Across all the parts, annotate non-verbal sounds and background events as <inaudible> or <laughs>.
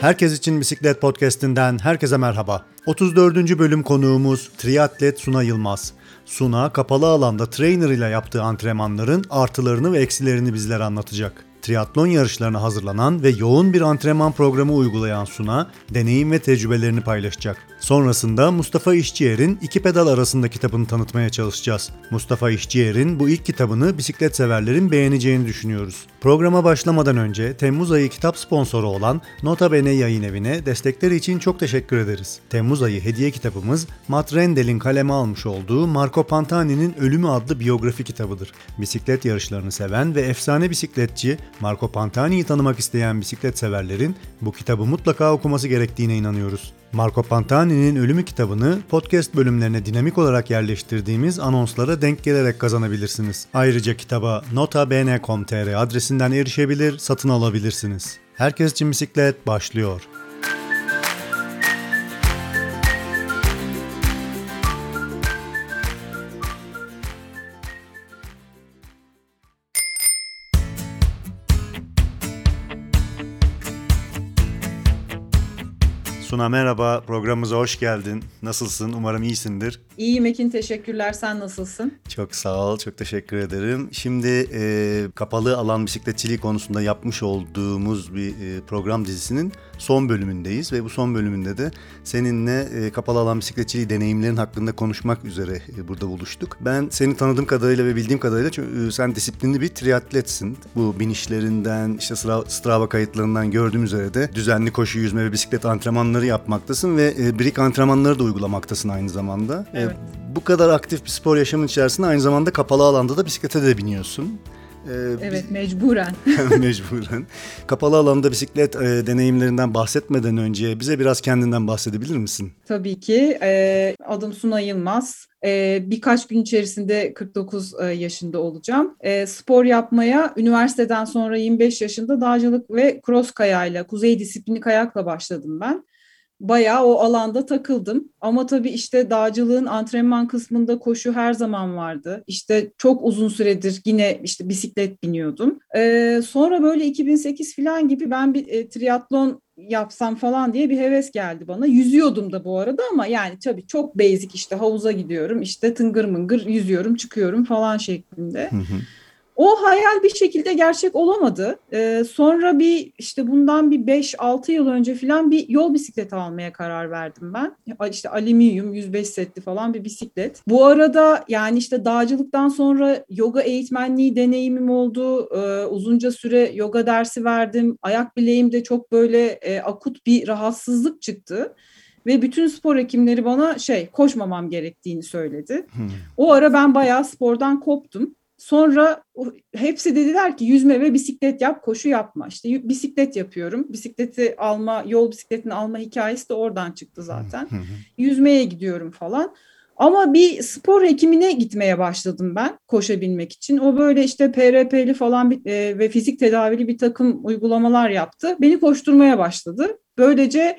Herkes için Bisiklet Podcast'inden herkese merhaba. 34. bölüm konuğumuz triatlet Suna Yılmaz. Suna kapalı alanda trainer ile yaptığı antrenmanların artılarını ve eksilerini bizlere anlatacak. Triatlon yarışlarına hazırlanan ve yoğun bir antrenman programı uygulayan Suna, deneyim ve tecrübelerini paylaşacak. Sonrasında Mustafa İşçiyer'in iki pedal arasında kitabını tanıtmaya çalışacağız. Mustafa İşçiyer'in bu ilk kitabını bisiklet severlerin beğeneceğini düşünüyoruz. Programa başlamadan önce Temmuz ayı kitap sponsoru olan Nota Bene yayın evine destekleri için çok teşekkür ederiz. Temmuz ayı hediye kitabımız Matt Rendel'in kaleme almış olduğu Marco Pantani'nin Ölümü adlı biyografi kitabıdır. Bisiklet yarışlarını seven ve efsane bisikletçi Marco Pantani'yi tanımak isteyen bisiklet severlerin bu kitabı mutlaka okuması gerektiğine inanıyoruz. Marco Pantani'nin Ölümü kitabını podcast bölümlerine dinamik olarak yerleştirdiğimiz anonslara denk gelerek kazanabilirsiniz. Ayrıca kitaba notabene.com.tr adresinden erişebilir, satın alabilirsiniz. Herkes için bisiklet başlıyor. Suna merhaba, programımıza hoş geldin. Nasılsın? Umarım iyisindir. İyiyim Ekin, teşekkürler. Sen nasılsın? Çok sağ ol, çok teşekkür ederim. Şimdi e, kapalı alan bisikletçiliği konusunda yapmış olduğumuz bir e, program dizisinin son bölümündeyiz. Ve bu son bölümünde de seninle e, kapalı alan bisikletçiliği deneyimlerin hakkında konuşmak üzere e, burada buluştuk. Ben seni tanıdığım kadarıyla ve bildiğim kadarıyla çünkü, e, sen disiplinli bir triatletsin. Bu binişlerinden, işte Strava kayıtlarından gördüğüm üzere de düzenli koşu, yüzme ve bisiklet antrenmanları yapmaktasın ve e, brik antrenmanları da uygulamaktasın aynı zamanda. E, evet. E, bu kadar aktif bir spor yaşamın içerisinde aynı zamanda kapalı alanda da bisiklete de biniyorsun. Ee, evet mecburen. <laughs> mecburen. Kapalı alanda bisiklet e, deneyimlerinden bahsetmeden önce bize biraz kendinden bahsedebilir misin? Tabii ki. E, adım Suna Yılmaz. E, birkaç gün içerisinde 49 e, yaşında olacağım. E, spor yapmaya üniversiteden sonra 25 yaşında dağcılık ve cross kayayla, kuzey disiplini kayakla başladım ben bayağı o alanda takıldım. Ama tabii işte dağcılığın antrenman kısmında koşu her zaman vardı. İşte çok uzun süredir yine işte bisiklet biniyordum. Ee, sonra böyle 2008 falan gibi ben bir e, triatlon yapsam falan diye bir heves geldi bana. Yüzüyordum da bu arada ama yani tabii çok basic işte havuza gidiyorum işte tıngır mıngır yüzüyorum çıkıyorum falan şeklinde. Hı hı. O hayal bir şekilde gerçek olamadı. Ee, sonra bir işte bundan bir 5-6 yıl önce falan bir yol bisikleti almaya karar verdim ben. İşte alüminyum 105 setli falan bir bisiklet. Bu arada yani işte dağcılıktan sonra yoga eğitmenliği deneyimim oldu. Ee, uzunca süre yoga dersi verdim. Ayak bileğimde çok böyle e, akut bir rahatsızlık çıktı ve bütün spor hekimleri bana şey koşmamam gerektiğini söyledi. Hmm. O ara ben bayağı spordan koptum. Sonra hepsi dediler ki yüzme ve bisiklet yap, koşu yapma. İşte bisiklet yapıyorum. Bisikleti alma, yol bisikletini alma hikayesi de oradan çıktı zaten. Yüzmeye gidiyorum falan. Ama bir spor hekimine gitmeye başladım ben koşabilmek için. O böyle işte PRP'li falan bir, e, ve fizik tedavili bir takım uygulamalar yaptı. Beni koşturmaya başladı. Böylece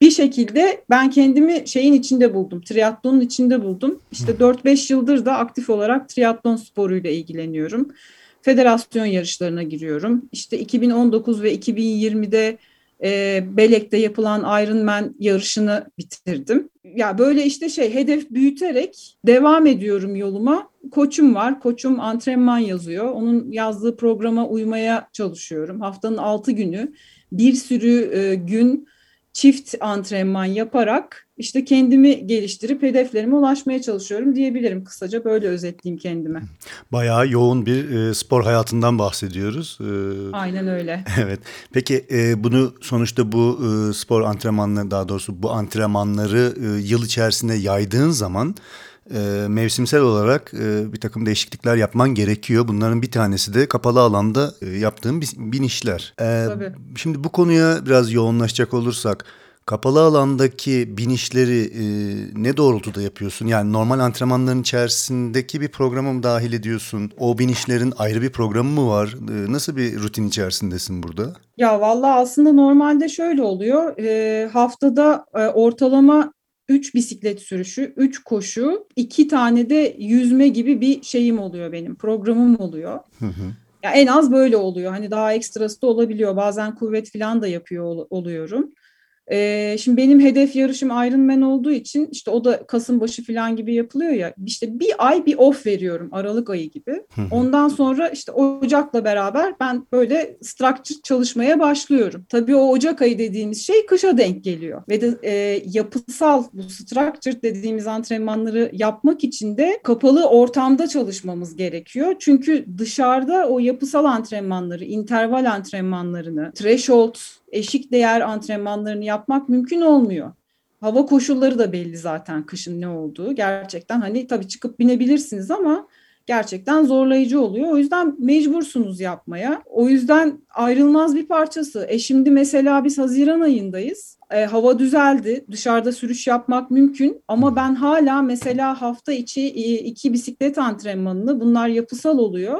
bir şekilde ben kendimi şeyin içinde buldum, triatlonun içinde buldum. İşte 4-5 yıldır da aktif olarak triatlon sporuyla ilgileniyorum. Federasyon yarışlarına giriyorum. İşte 2019 ve 2020'de e, Belek'te yapılan Ironman yarışını bitirdim. Ya böyle işte şey hedef büyüterek devam ediyorum yoluma. Koçum var. Koçum antrenman yazıyor. Onun yazdığı programa uymaya çalışıyorum. Haftanın 6 günü bir sürü e, gün çift antrenman yaparak işte kendimi geliştirip hedeflerime ulaşmaya çalışıyorum diyebilirim kısaca böyle özetleyeyim kendime. Bayağı yoğun bir e, spor hayatından bahsediyoruz. E, Aynen öyle. <laughs> Evet. Peki e, bunu sonuçta bu e, spor antrenmanları daha doğrusu bu antrenmanları e, yıl içerisinde yaydığın zaman e, mevsimsel olarak e, bir takım değişiklikler yapman gerekiyor. Bunların bir tanesi de kapalı alanda e, yaptığın binişler. E, Tabii. Şimdi bu konuya biraz yoğunlaşacak olursak kapalı alandaki binişleri e, ne doğrultuda yapıyorsun? Yani normal antrenmanların içerisindeki bir programa mı dahil ediyorsun? O binişlerin ayrı bir programı mı var? E, nasıl bir rutin içerisindesin burada? Ya vallahi aslında normalde şöyle oluyor. E, haftada e, ortalama 3 bisiklet sürüşü, 3 koşu, 2 tane de yüzme gibi bir şeyim oluyor benim. Programım oluyor. Hı hı. Ya en az böyle oluyor. Hani daha ekstrası da olabiliyor. Bazen kuvvet falan da yapıyor ol- oluyorum. Ee, şimdi benim hedef yarışım Ironman olduğu için işte o da Kasım başı falan gibi yapılıyor ya. İşte bir ay bir off veriyorum Aralık ayı gibi. Ondan sonra işte Ocak'la beraber ben böyle structure çalışmaya başlıyorum. Tabii o Ocak ayı dediğimiz şey kışa denk geliyor. Ve de e, yapısal bu structure dediğimiz antrenmanları yapmak için de kapalı ortamda çalışmamız gerekiyor. Çünkü dışarıda o yapısal antrenmanları, interval antrenmanlarını, threshold eşik değer antrenmanlarını yapmak mümkün olmuyor. Hava koşulları da belli zaten kışın ne olduğu. Gerçekten hani tabii çıkıp binebilirsiniz ama gerçekten zorlayıcı oluyor. O yüzden mecbursunuz yapmaya. O yüzden ayrılmaz bir parçası. E şimdi mesela biz Haziran ayındayız. E, hava düzeldi. Dışarıda sürüş yapmak mümkün ama ben hala mesela hafta içi iki bisiklet antrenmanını bunlar yapısal oluyor.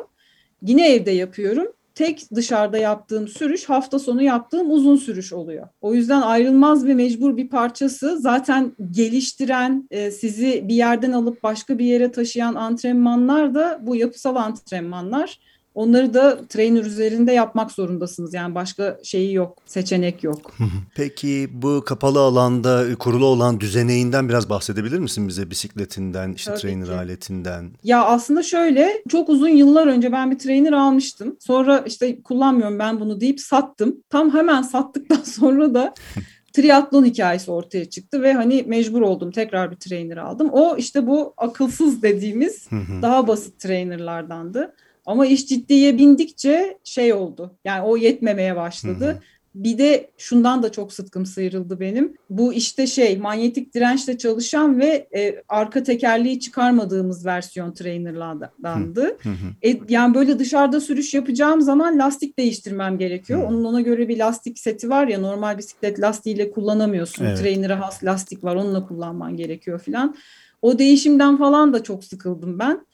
Yine evde yapıyorum tek dışarıda yaptığım sürüş hafta sonu yaptığım uzun sürüş oluyor. O yüzden ayrılmaz ve mecbur bir parçası. Zaten geliştiren, e, sizi bir yerden alıp başka bir yere taşıyan antrenmanlar da bu yapısal antrenmanlar. Onları da trainer üzerinde yapmak zorundasınız. Yani başka şeyi yok, seçenek yok. Peki bu kapalı alanda kurulu olan düzeneğinden biraz bahsedebilir misin bize? Bisikletinden, işte Tabii trainer ki. aletinden. Ya aslında şöyle çok uzun yıllar önce ben bir trainer almıştım. Sonra işte kullanmıyorum ben bunu deyip sattım. Tam hemen sattıktan <laughs> sonra da <laughs> triatlon hikayesi ortaya çıktı ve hani mecbur oldum tekrar bir trainer aldım. O işte bu akılsız dediğimiz daha basit trainerlardandı. Ama iş ciddiye bindikçe şey oldu. Yani o yetmemeye başladı. Hı. Bir de şundan da çok sıtkım sıyrıldı benim. Bu işte şey manyetik dirençle çalışan ve e, arka tekerleği çıkarmadığımız versiyon trainerlardandı. Hı hı. E, yani böyle dışarıda sürüş yapacağım zaman lastik değiştirmem gerekiyor. Hı. Onun ona göre bir lastik seti var ya normal bisiklet lastiğiyle kullanamıyorsun. Evet. Trainer'a has lastik var onunla kullanman gerekiyor filan. O değişimden falan da çok sıkıldım ben.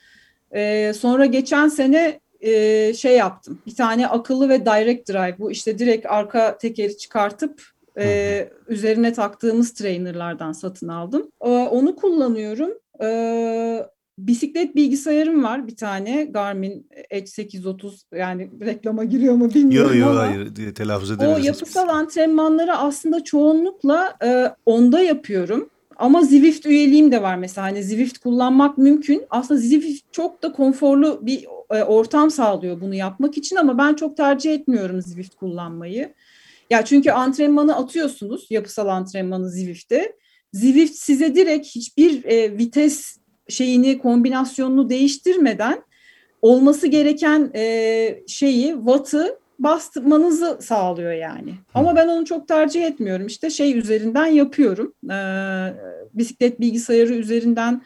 E, sonra geçen sene e, şey yaptım. Bir tane akıllı ve direct drive. Bu işte direkt arka tekeri çıkartıp e, üzerine taktığımız trainerlardan satın aldım. E, onu kullanıyorum. E, bisiklet bilgisayarım var bir tane Garmin Edge 830 yani reklama giriyor mu bilmiyorum yo, yo, ama hayır telaffuz ederiz. O yapısal antrenmanları aslında çoğunlukla e, onda yapıyorum. Ama Zwift üyeliğim de var mesela. Hani Zwift kullanmak mümkün. Aslında Zwift çok da konforlu bir e, ortam sağlıyor bunu yapmak için ama ben çok tercih etmiyorum Zwift kullanmayı. Ya çünkü antrenmanı atıyorsunuz, yapısal antrenmanı Zwift'te. Zwift size direkt hiçbir e, vites şeyini, kombinasyonunu değiştirmeden olması gereken e, şeyi, wattı bastırmanızı sağlıyor yani. Ama ben onu çok tercih etmiyorum. İşte şey üzerinden yapıyorum. Ee, bisiklet bilgisayarı üzerinden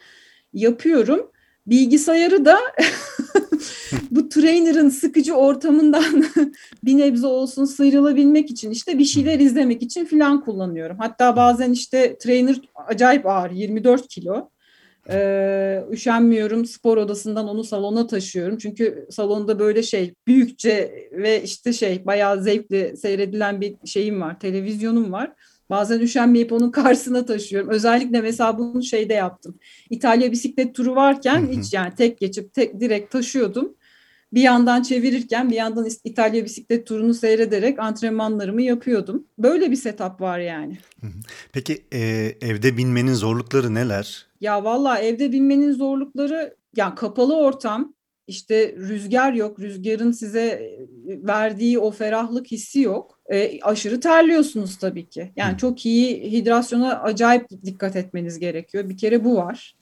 yapıyorum. Bilgisayarı da <laughs> bu trainer'ın sıkıcı ortamından <laughs> bir nebze olsun sıyrılabilmek için işte bir şeyler izlemek için filan kullanıyorum. Hatta bazen işte trainer acayip ağır 24 kilo. Ee, üşenmiyorum spor odasından onu salona taşıyorum. Çünkü salonda böyle şey büyükçe ve işte şey bayağı zevkli seyredilen bir şeyim var. Televizyonum var. Bazen üşenmeyip onun <laughs> karşısına taşıyorum. Özellikle mesela bunu şeyde yaptım. İtalya bisiklet turu varken hiç yani tek geçip tek direkt taşıyordum. Bir yandan çevirirken bir yandan İtalya bisiklet turunu seyrederek antrenmanlarımı yapıyordum. Böyle bir setup var yani. Peki e, evde binmenin zorlukları neler? Ya valla evde binmenin zorlukları yani kapalı ortam işte rüzgar yok. Rüzgarın size verdiği o ferahlık hissi yok. E, aşırı terliyorsunuz tabii ki. Yani çok iyi hidrasyona acayip dikkat etmeniz gerekiyor. Bir kere bu var.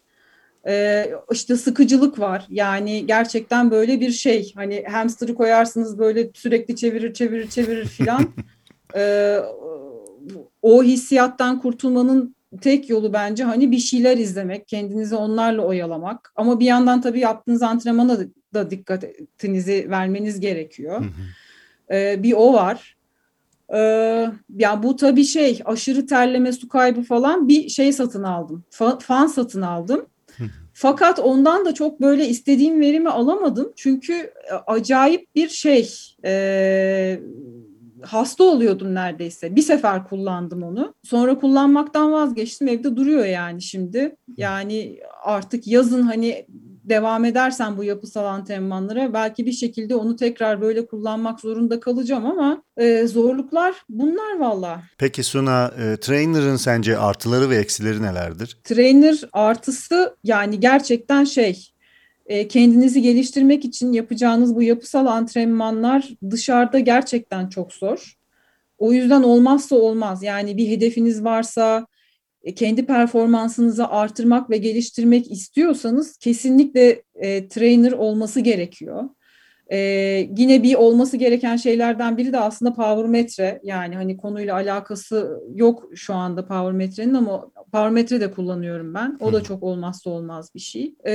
E, işte sıkıcılık var. Yani gerçekten böyle bir şey. Hani hamster'ı koyarsınız böyle sürekli çevirir çevirir çevirir filan. <laughs> e, o hissiyattan kurtulmanın tek yolu bence hani bir şeyler izlemek, kendinizi onlarla oyalamak. Ama bir yandan tabii yaptığınız antrenmana da dikkatinizi vermeniz gerekiyor. Ee, bir o var. Ee, ya bu tabii şey aşırı terleme, su kaybı falan bir şey satın aldım. Fa- fan satın aldım. Fakat ondan da çok böyle istediğim verimi alamadım. Çünkü e, acayip bir şey e, hasta oluyordum neredeyse. Bir sefer kullandım onu. Sonra kullanmaktan vazgeçtim. Evde duruyor yani şimdi. Yani artık yazın hani devam edersem bu yapısal antrenmanlara belki bir şekilde onu tekrar böyle kullanmak zorunda kalacağım ama e, zorluklar bunlar valla. Peki Suna, e, trainer'ın sence artıları ve eksileri nelerdir? Trainer artısı yani gerçekten şey e, kendinizi geliştirmek için yapacağınız bu yapısal antrenmanlar dışarıda gerçekten çok zor. O yüzden olmazsa olmaz. Yani bir hedefiniz varsa, kendi performansınızı artırmak ve geliştirmek istiyorsanız kesinlikle e, trainer olması gerekiyor. E, yine bir olması gereken şeylerden biri de aslında power metre. Yani hani konuyla alakası yok şu anda power metrenin ama power metre de kullanıyorum ben. O da çok olmazsa olmaz bir şey. E,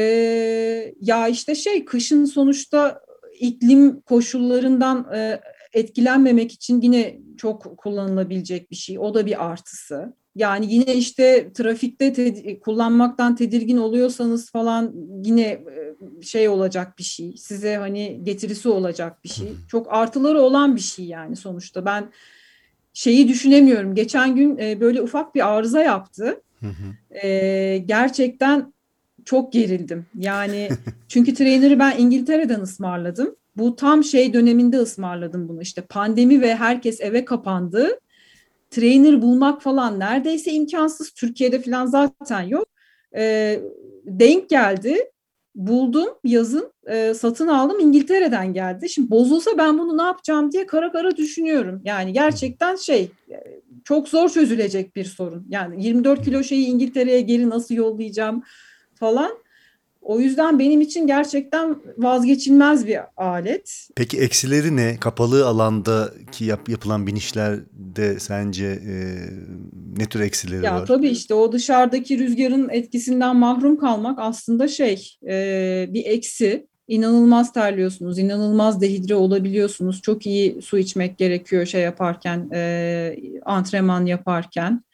ya işte şey kışın sonuçta iklim koşullarından e, etkilenmemek için yine çok kullanılabilecek bir şey. O da bir artısı. Yani yine işte trafikte te- kullanmaktan tedirgin oluyorsanız falan yine e, şey olacak bir şey. Size hani getirisi olacak bir şey. Çok artıları olan bir şey yani sonuçta. Ben şeyi düşünemiyorum. Geçen gün e, böyle ufak bir arıza yaptı. E, gerçekten çok gerildim. Yani <laughs> çünkü trainer'ı ben İngiltere'den ısmarladım. Bu tam şey döneminde ısmarladım bunu. İşte pandemi ve herkes eve kapandı trainer bulmak falan neredeyse imkansız. Türkiye'de falan zaten yok. E, denk geldi. Buldum yazın e, satın aldım İngiltere'den geldi. Şimdi bozulsa ben bunu ne yapacağım diye kara kara düşünüyorum. Yani gerçekten şey çok zor çözülecek bir sorun. Yani 24 kilo şeyi İngiltere'ye geri nasıl yollayacağım falan. O yüzden benim için gerçekten vazgeçilmez bir alet. Peki eksileri ne? Kapalı alandaki yap, yapılan binişlerde sence e, ne tür eksileri ya, var? Tabii işte o dışarıdaki rüzgarın etkisinden mahrum kalmak aslında şey e, bir eksi. İnanılmaz terliyorsunuz, inanılmaz dehidre olabiliyorsunuz. Çok iyi su içmek gerekiyor şey yaparken, e, antrenman yaparken.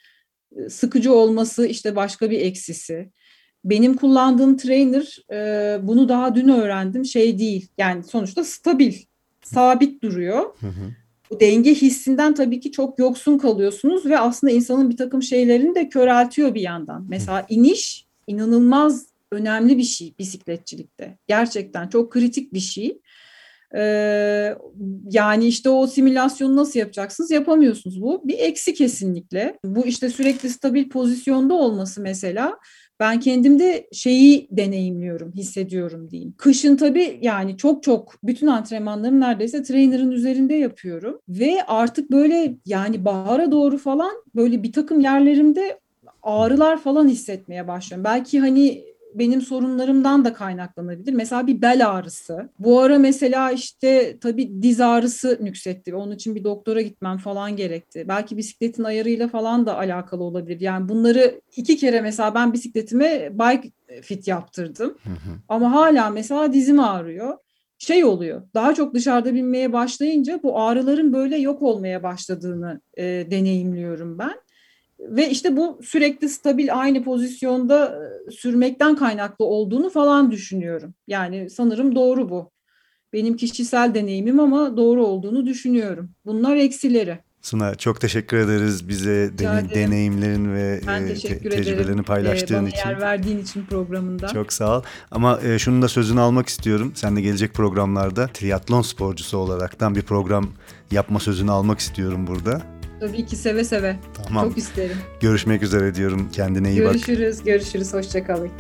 Sıkıcı olması işte başka bir eksisi benim kullandığım trainer e, bunu daha dün öğrendim şey değil yani sonuçta stabil sabit duruyor. Hı hı. Bu denge hissinden tabii ki çok yoksun kalıyorsunuz ve aslında insanın bir takım şeylerini de köreltiyor bir yandan. Mesela iniş inanılmaz önemli bir şey bisikletçilikte. Gerçekten çok kritik bir şey. Ee, yani işte o simülasyonu nasıl yapacaksınız? Yapamıyorsunuz. Bu bir eksi kesinlikle. Bu işte sürekli stabil pozisyonda olması mesela ben kendimde şeyi deneyimliyorum, hissediyorum diyeyim. Kışın tabii yani çok çok bütün antrenmanlarımı neredeyse trainer'ın üzerinde yapıyorum. Ve artık böyle yani bahara doğru falan böyle bir takım yerlerimde ağrılar falan hissetmeye başlıyorum. Belki hani benim sorunlarımdan da kaynaklanabilir. Mesela bir bel ağrısı. Bu ara mesela işte tabii diz ağrısı nüksetti. Onun için bir doktora gitmem falan gerekti. Belki bisikletin ayarıyla falan da alakalı olabilir. Yani bunları iki kere mesela ben bisikletime bike fit yaptırdım. Hı hı. Ama hala mesela dizim ağrıyor şey oluyor. Daha çok dışarıda binmeye başlayınca bu ağrıların böyle yok olmaya başladığını e, deneyimliyorum ben. Ve işte bu sürekli stabil aynı pozisyonda sürmekten kaynaklı olduğunu falan düşünüyorum. Yani sanırım doğru bu. Benim kişisel deneyimim ama doğru olduğunu düşünüyorum. Bunlar eksileri. Suna çok teşekkür ederiz bize den- deneyimlerin ve ben te- tecrübelerini paylaştığın ee, için. yer verdiğin için programında. Çok sağ ol. Ama e, şunun da sözünü almak istiyorum. Sen de gelecek programlarda triatlon sporcusu olaraktan bir program yapma sözünü almak istiyorum burada. Tabii ki seve seve. Tamam. Çok isterim. Görüşmek üzere diyorum. Kendine iyi görüşürüz, bak. Görüşürüz, görüşürüz. Hoşçakalın.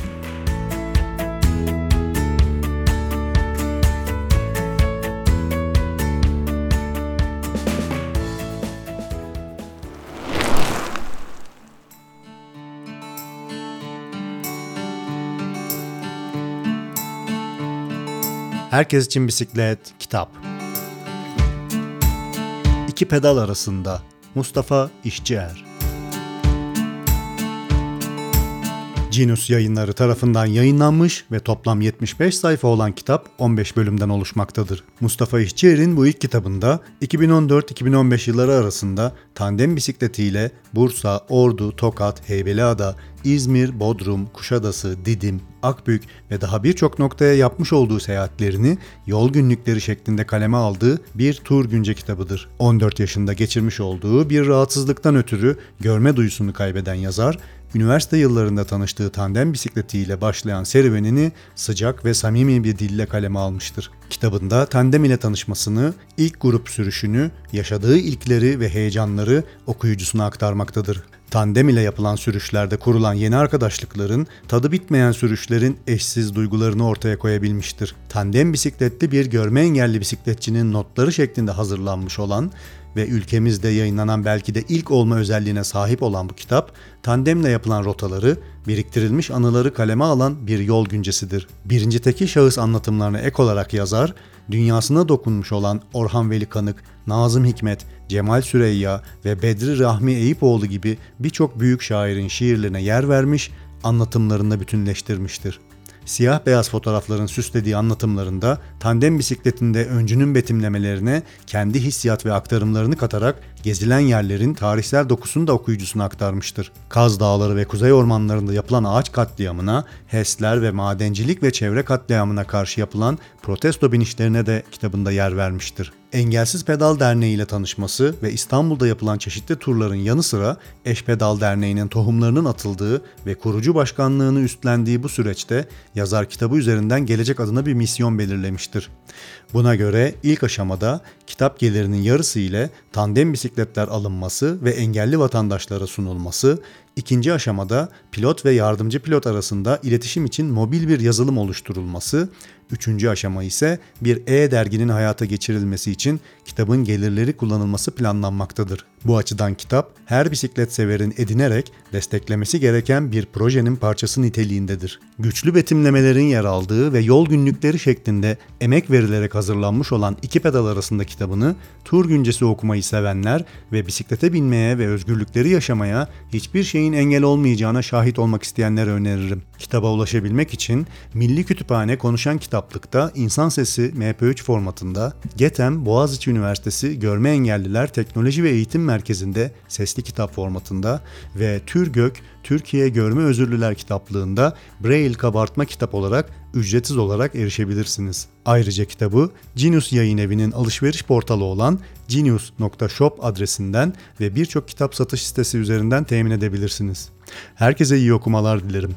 Herkes için bisiklet, kitap. İki pedal arasında Mustafa İşçier. Cinus yayınları tarafından yayınlanmış ve toplam 75 sayfa olan kitap 15 bölümden oluşmaktadır. Mustafa İşçier'in bu ilk kitabında 2014-2015 yılları arasında tandem bisikletiyle Bursa, Ordu, Tokat, Heybeliada, İzmir, Bodrum, Kuşadası, Didim, Akbük ve daha birçok noktaya yapmış olduğu seyahatlerini yol günlükleri şeklinde kaleme aldığı bir tur günce kitabıdır. 14 yaşında geçirmiş olduğu bir rahatsızlıktan ötürü görme duyusunu kaybeden yazar, üniversite yıllarında tanıştığı tandem bisikletiyle başlayan serüvenini sıcak ve samimi bir dille kaleme almıştır. Kitabında tandem ile tanışmasını, ilk grup sürüşünü, yaşadığı ilkleri ve heyecanları okuyucusuna aktarmaktadır. Tandem ile yapılan sürüşlerde kurulan yeni arkadaşlıkların, tadı bitmeyen sürüşlerin eşsiz duygularını ortaya koyabilmiştir. Tandem bisikletli bir görme engelli bisikletçinin notları şeklinde hazırlanmış olan ve ülkemizde yayınlanan belki de ilk olma özelliğine sahip olan bu kitap, tandemle yapılan rotaları, biriktirilmiş anıları kaleme alan bir yol güncesidir. Birinci teki şahıs anlatımlarına ek olarak yazar, dünyasına dokunmuş olan Orhan Veli Kanık, Nazım Hikmet, Cemal Süreyya ve Bedri Rahmi Eyüpoğlu gibi birçok büyük şairin şiirlerine yer vermiş, anlatımlarında bütünleştirmiştir. Siyah beyaz fotoğrafların süslediği anlatımlarında tandem bisikletinde öncünün betimlemelerine kendi hissiyat ve aktarımlarını katarak gezilen yerlerin tarihsel dokusunu da okuyucusuna aktarmıştır. Kaz Dağları ve Kuzey Ormanlarında yapılan ağaç katliamına, HES'ler ve madencilik ve çevre katliamına karşı yapılan protesto binişlerine de kitabında yer vermiştir. Engelsiz Pedal Derneği ile tanışması ve İstanbul'da yapılan çeşitli turların yanı sıra Eş Pedal Derneği'nin tohumlarının atıldığı ve kurucu başkanlığını üstlendiği bu süreçte yazar kitabı üzerinden gelecek adına bir misyon belirlemiştir. Buna göre ilk aşamada kitap gelirinin yarısı ile tandem bisikletler alınması ve engelli vatandaşlara sunulması, ikinci aşamada pilot ve yardımcı pilot arasında iletişim için mobil bir yazılım oluşturulması, üçüncü aşama ise bir e-derginin hayata geçirilmesi için kitabın gelirleri kullanılması planlanmaktadır. Bu açıdan kitap her bisiklet severin edinerek desteklemesi gereken bir projenin parçası niteliğindedir. Güçlü betimlemelerin yer aldığı ve yol günlükleri şeklinde emek verilerek hazırlanmış olan iki pedal arasında kitabını tur güncesi okumayı sevenler ve bisiklete binmeye ve özgürlükleri yaşamaya hiçbir şeyin engel olmayacağına şahit olmak isteyenlere öneririm. Kitaba ulaşabilmek için Milli Kütüphane Konuşan Kitaplık'ta İnsan Sesi MP3 formatında, GETEM Boğaziçi Üniversitesi Görme Engelliler Teknoloji ve Eğitim Merkezi'nde sesli kitap formatında ve TÜRGÖK Türkiye Görme Özürlüler Kitaplığında Braille kabartma kitap olarak ücretsiz olarak erişebilirsiniz. Ayrıca kitabı Genius Yayın Evi'nin alışveriş portalı olan genius.shop adresinden ve birçok kitap satış sitesi üzerinden temin edebilirsiniz. Herkese iyi okumalar dilerim.